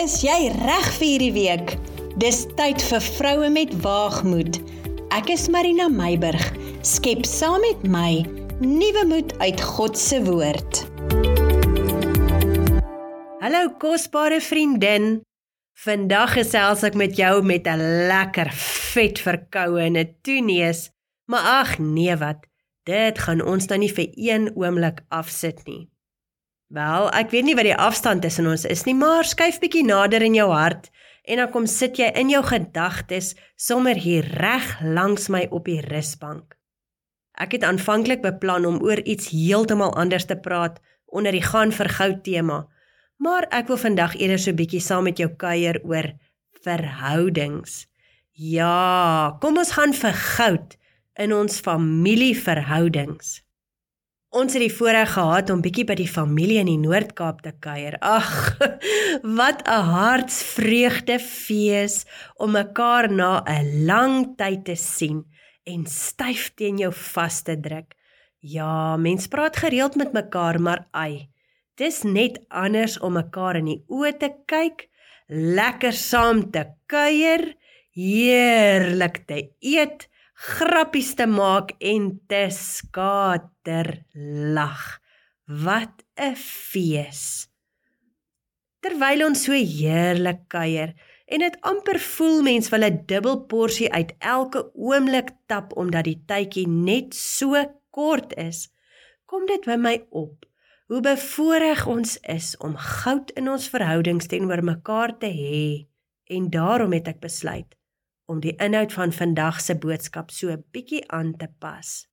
Is jy reg vir hierdie week? Dis tyd vir vroue met waagmoed. Ek is Marina Meiburg. Skep saam met my nuwe moed uit God se woord. Hallo kosbare vriendin. Vandag gesels ek met jou met 'n lekker vet verkoue en 'n toeneus. Maar ag nee wat. Dit gaan ons dan nie vir een oomblik afsit nie. Wel, ek weet nie wat die afstand tussen ons is nie, maar skuif bietjie nader in jou hart en dan kom sit jy in jou gedagtes sommer hier reg langs my op die rusbank. Ek het aanvanklik beplan om oor iets heeltemal anders te praat onder die gaan vir goud tema, maar ek wil vandag eerder so bietjie saam met jou kuier oor verhoudings. Ja, kom ons gaan vir goud in ons familieverhoudings. Ons het die voorreg gehad om bietjie by die familie in die Noord-Kaap te kuier. Ag, wat 'n hartsvreugde fees om mekaar na 'n lang tyd te sien en styf teen jou vas te druk. Ja, mens praat gereeld met mekaar, maar ai, dis net anders om mekaar in die oë te kyk, lekker saam te kuier, heerlik te eet grappies te maak en te skater lag. Wat 'n fees. Terwyl ons so heerlik kuier en dit amper voel mens wil 'n dubbel porsie uit elke oomblik tap omdat die tydjie net so kort is, kom dit by my op hoe bevoorreg ons is om goud in ons verhoudings teenoor mekaar te hê en daarom het ek besluit om die inhoud van vandag se boodskap so 'n bietjie aan te pas.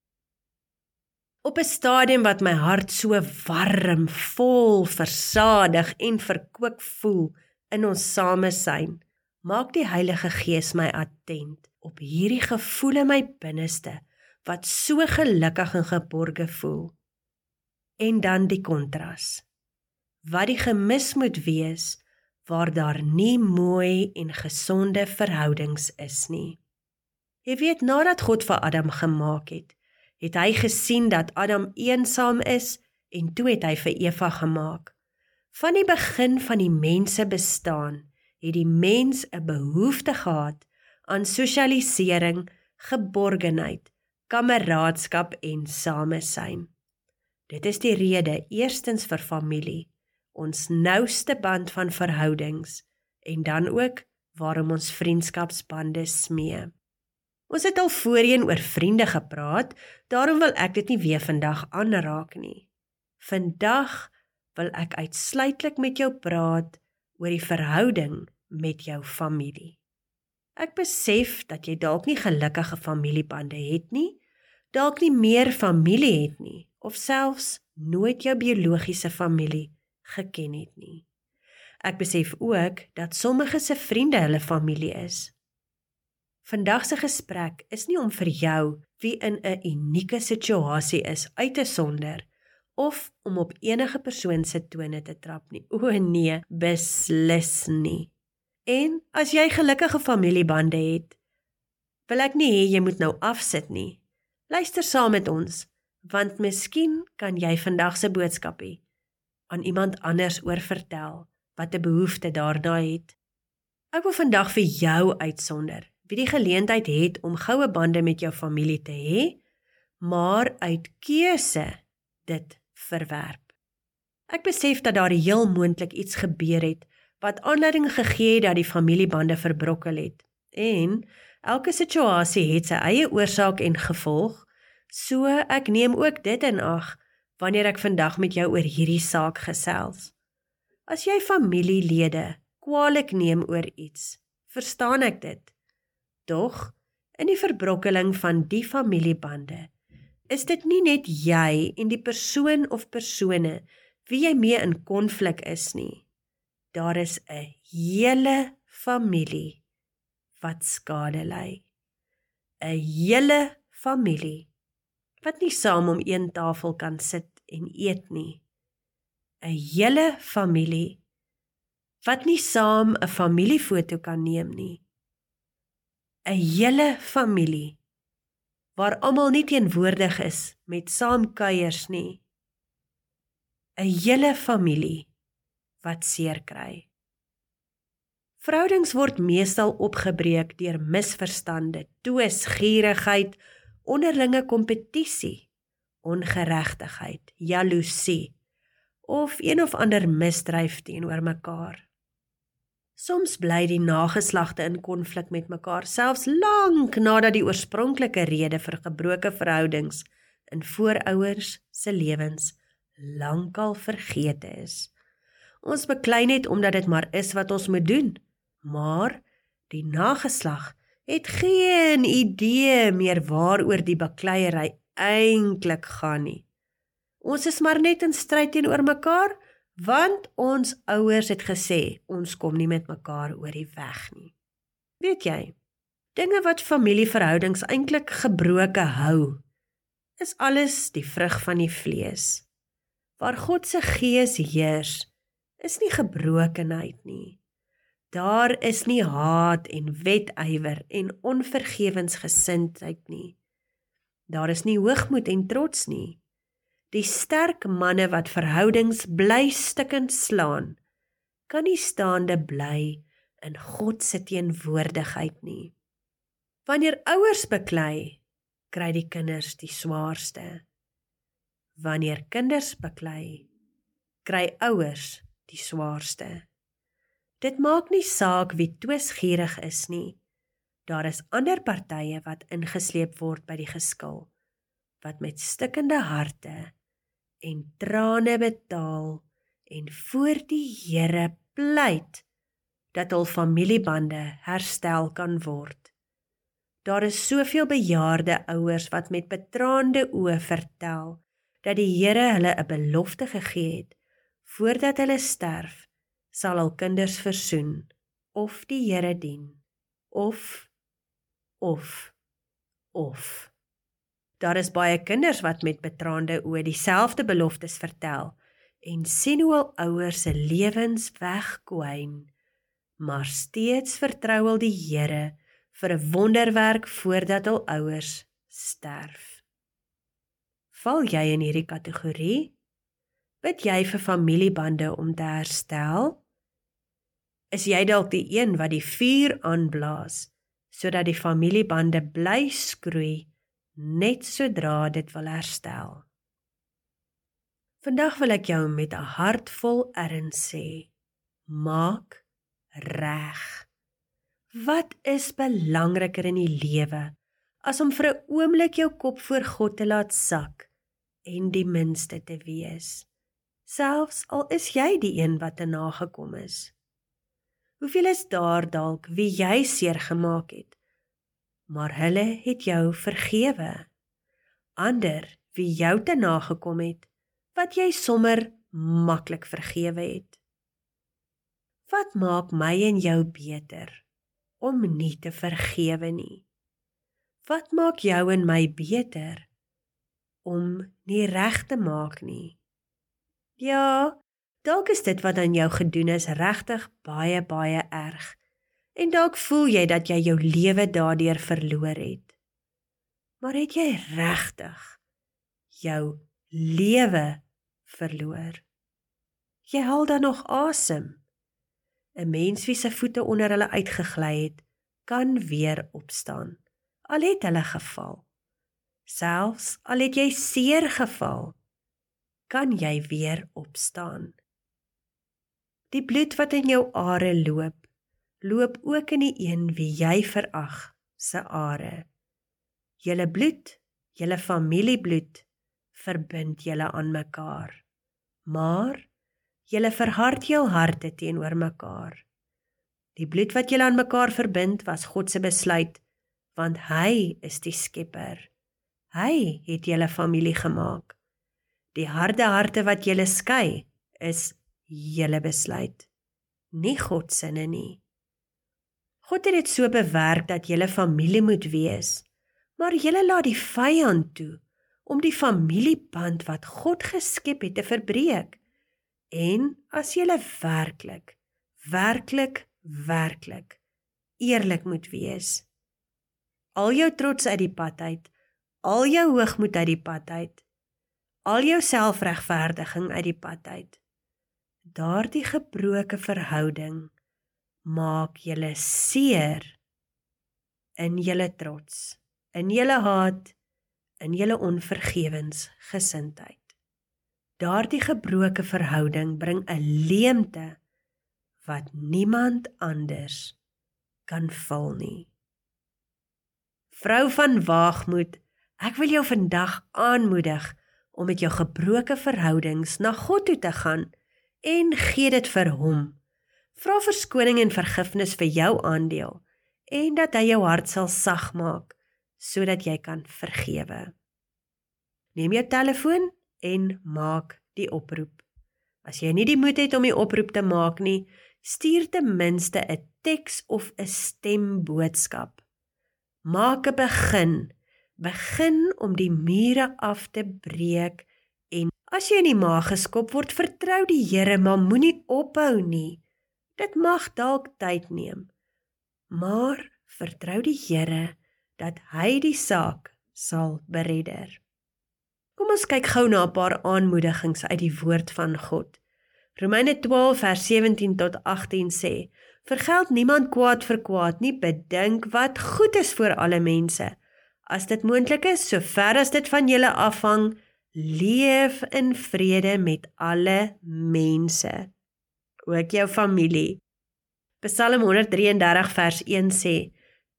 Op 'n stadium wat my hart so warm, vol, versadig en verkoop voel in ons samesyn, maak die Heilige Gees my attent op hierdie gevoel in my binneste wat so gelukkig en geborge voel. En dan die kontras. Wat die gemis moet wees waar daar nie mooi en gesonde verhoudings is nie. Jy weet nadat God vir Adam gemaak het, het hy gesien dat Adam eensaam is en toe het hy vir Eva gemaak. Van die begin van die mense bestaan, het die mens 'n behoefte gehad aan sosialisering, geborgenheid, kameraadskap en samesyn. Dit is die rede eerstens vir familie ons nouste band van verhoudings en dan ook waarom ons vriendskapsbande smee. Ons het al voorheen oor vriende gepraat, daarom wil ek dit nie weer vandag aanraak nie. Vandag wil ek uitsluitlik met jou praat oor die verhouding met jou familie. Ek besef dat jy dalk nie gelukkige familiebande het nie, dalk nie meer familie het nie of selfs nooit jou biologiese familie geken het nie. Ek besef ook dat sommige se vriende hulle familie is. Vandag se gesprek is nie om vir jou wie in 'n unieke situasie is uit te sonder of om op enige persoon se tone te trap nie. O nee, beslis nie. En as jy gelukkige familiebande het, wil ek nie hê jy moet nou afsit nie. Luister saam met ons, want miskien kan jy vandag se boodskap hê aan iemand anders oor vertel wat 'n behoefte daarna het. Ek wil vandag vir jou uitsonder wie die geleentheid het om goue bande met jou familie te hê, maar uit keuse dit verwerp. Ek besef dat daar heel moontlik iets gebeur het wat aanleiding gegee het dat die familiebande verbrokkel het. En elke situasie het sy eie oorsaak en gevolg, so ek neem ook dit in ag wanneer ek vandag met jou oor hierdie saak gesels. As jy familielede kwaadlik neem oor iets, verstaan ek dit. Tog in die verbrokkeling van die familiebande is dit nie net jy en die persoon of persone wie jy mee in konflik is nie. Daar is 'n hele familie wat skade ly. 'n Hele familie wat nie saam om een tafel kan sit en eet nie. 'n Hele familie wat nie saam 'n familiefoto kan neem nie. 'n Hele familie waar almal nie teenwoordig is met saamkuiers nie. 'n Hele familie wat seer kry. Verhoudings word meestal opgebreek deur misverstande, twis, gierigheid, onderlinge kompetisie, ongeregtigheid, jaloesie of een of ander misdryf teenoor mekaar. Soms bly die nageslagte in konflik met mekaar selfs lank nadat die oorspronklike rede vir gebroke verhoudings in voorouers se lewens lankal vergeete is. Ons beklei net omdat dit maar is wat ons moet doen. Maar die nageslag het geen idee meer waaroor die bakleierery eintlik gaan nie. Ons is maar net in stryd teenoor mekaar want ons ouers het gesê ons kom nie met mekaar oor die weg nie. Weet jy, dinge wat familieverhoudings eintlik gebroke hou, is alles die vrug van die vlees. Waar God se gees heers, is nie gebrokenheid nie. Daar is nie haat en wetywer en onvergewensgesindheid nie. Daar is nie hoogmoed en trots nie. Die sterk manne wat verhoudings bly stikkend slaan kan nie staande bly in God se teenwoordigheid nie. Wanneer ouers beklei kry die kinders die swaarste. Wanneer kinders beklei kry ouers die swaarste dit maak nie saak wie twisgierig is nie daar is ander partye wat ingesleep word by die geskil wat met stikkende harte en trane betaal en voor die Here pleit dat hul familiebande herstel kan word. Daar is soveel bejaarde ouers wat met betraande oë vertel dat die Here hulle 'n belofte gegee het voordat hulle sterf sal hul kinders versoen of die Here dien of of of Daar is baie kinders wat met betraande oë dieselfde beloftes vertel en sien hoe hul ouers se lewens wegkwyn, maar steeds vertrou hulle die Here vir 'n wonderwerk voordat hul ouers sterf. Val jy in hierdie kategorie? Bid jy vir familiebande om te herstel? Is jy dalk die een wat die vuur aanblaas sodat die familiebande bly skroei? net sodra dit wil herstel. Vandag wil ek jou met 'n hart vol erns sê: Maak reg. Wat is belangriker in die lewe as om vir 'n oomblik jou kop voor God te laat sak en die minste te wees? Selfs al is jy die een wat te nagekom is. Hoeveel is daar dalk wie jy seer gemaak het? maar hulle het jou vergewe. Ander wie jou te nagekom het, wat jy sommer maklik vergewe het. Wat maak my en jou beter om nie te vergewe nie? Wat maak jou en my beter om nie reg te maak nie? Ja, dalk is dit wat aan jou gedoen is regtig baie baie erg en dalk voel jy dat jy jou lewe daardeur verloor het. Maar het jy regtig jou lewe verloor? Jy haal dan nog asem. 'n Mens wie se voete onder hulle uitgegly het, kan weer opstaan. Al het hulle geval. Selfs al het jy seer geval, kan jy weer opstaan. Die bloed wat in jou are loop, loop ook in die een wie jy verag se are. Julle bloed, julle familiebloed verbind julle aan mekaar. Maar julle verhard jou harte teenoor mekaar. Die bloed wat julle aan mekaar verbind was God se besluit want hy is die skepper. Hy het julle familie gemaak. Die harde harte wat julle skei is julle besluit. Nie God se sinne nie. God het dit so bewerk dat julle familie moet wees. Maar julle laat die vyand toe om die familieband wat God geskep het te verbreek. En as julle werklik, werklik, werklik eerlik moet wees, al jou trots uit die pad uit, al jou hoogmoed uit die pad uit, al jou selfregverdiging uit die pad uit. Daardie gebroke verhouding maak julle seer in julle trots, in julle haat, in julle onvergewensgesindheid. Daardie gebroke verhouding bring 'n leemte wat niemand anders kan vul nie. Vrou van waagmoed, ek wil jou vandag aanmoedig om met jou gebroke verhoudings na God toe te gaan en gee dit vir hom. Vra verskoning en vergifnis vir jou aandeel en dat hy jou hart sal sag maak sodat jy kan vergewe. Neem jou telefoon en maak die oproep. As jy nie die moed het om die oproep te maak nie, stuur ten minste 'n teks of 'n stemboodskap. Maak 'n begin. Begin om die mure af te breek as jy in die maag geskop word, vertrou die Here, maar moenie ophou nie. Dit mag dalk tyd neem. Maar vertrou die Here dat hy die saak sal beredder. Kom ons kyk gou na 'n paar aanmoedigings uit die woord van God. Romeine 12 vers 17 tot 18 sê: Vergeld niemand kwaad vir kwaad nie, bedink wat goed is vir alle mense. As dit moontlik is, sover as dit van julle afhang, leef in vrede met alle mense, ook jou familie. Psalm 133 vers 1 sê: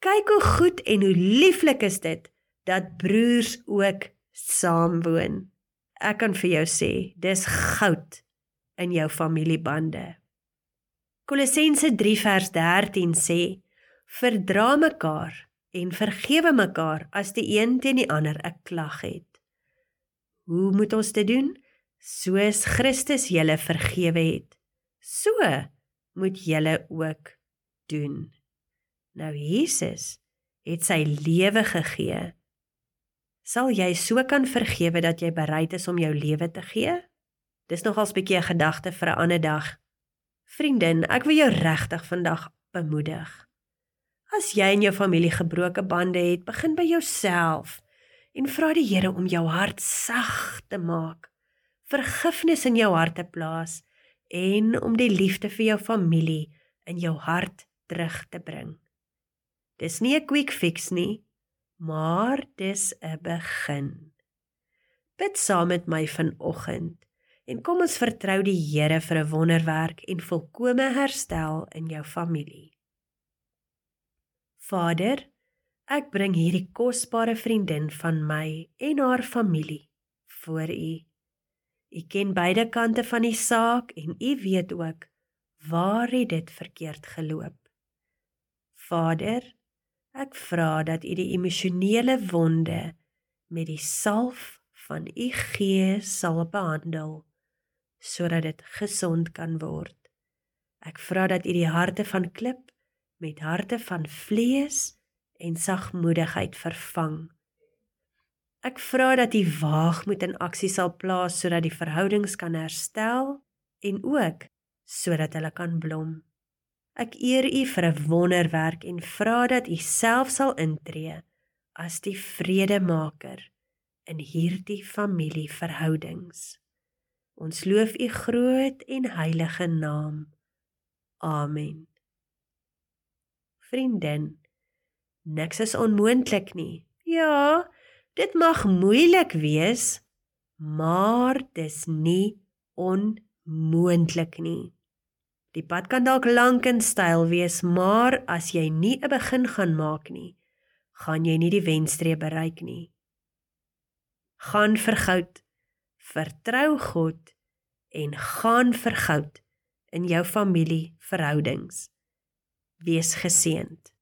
Kyk hoe goed en hoe lieflik is dit dat broers ook saamwoon. Ek kan vir jou sê, dis goud in jou familiebande. Kolossense 3 vers 13 sê: Verdra mekaar en vergewe mekaar as die een teen die ander 'n klag het. Hoe moet ons dit doen? Soos Christus julle vergewe het, so moet julle ook doen. Nou Jesus het sy lewe gegee. Sal jy so kan vergewe dat jy bereid is om jou lewe te gee? Dis nogals 'n bietjie 'n gedagte vir 'n ander dag. Vriendin, ek wil jou regtig vandag bemoedig. As jy en jou familie gebroke bande het, begin by jouself en vra die Here om jou hart sag te maak, vergifnis in jou hart te plaas en om die liefde vir jou familie in jou hart terug te bring. Dis nie 'n quick fix nie, maar dis 'n begin. Bid saam met my vanoggend en kom ons vertrou die Here vir 'n wonderwerk en volkomme herstel in jou familie. Vader, ek bring hierdie kosbare vriendin van my en haar familie voor U. U ken beide kante van die saak en U weet ook waar dit verkeerd geloop. Vader, Ek vra dat U die emosionele wonde met die salf van U Gees sal behandel sodat dit gesond kan word. Ek vra dat U die harte van klip met harte van vlees en sagmoedigheid vervang. Ek vra dat U waagmoed in aksie sal plaas sodat die verhoudings kan herstel en ook sodat hulle kan blom. Ek eer U vir 'n wonderwerk en vra dat U self sal intree as die vredemaker in hierdie familieverhoudings. Ons loof U groot en heilige naam. Amen. Vriendin, niks is onmoontlik nie. Ja, dit mag moeilik wees, maar dis nie onmoontlik nie. Die pad kan dalk lank en steil wees, maar as jy nie 'n begin gaan maak nie, gaan jy nie die wenstreep bereik nie. Gaan vir goud. Vertrou God en gaan vir goud in jou familie verhoudings. Wees geseënd.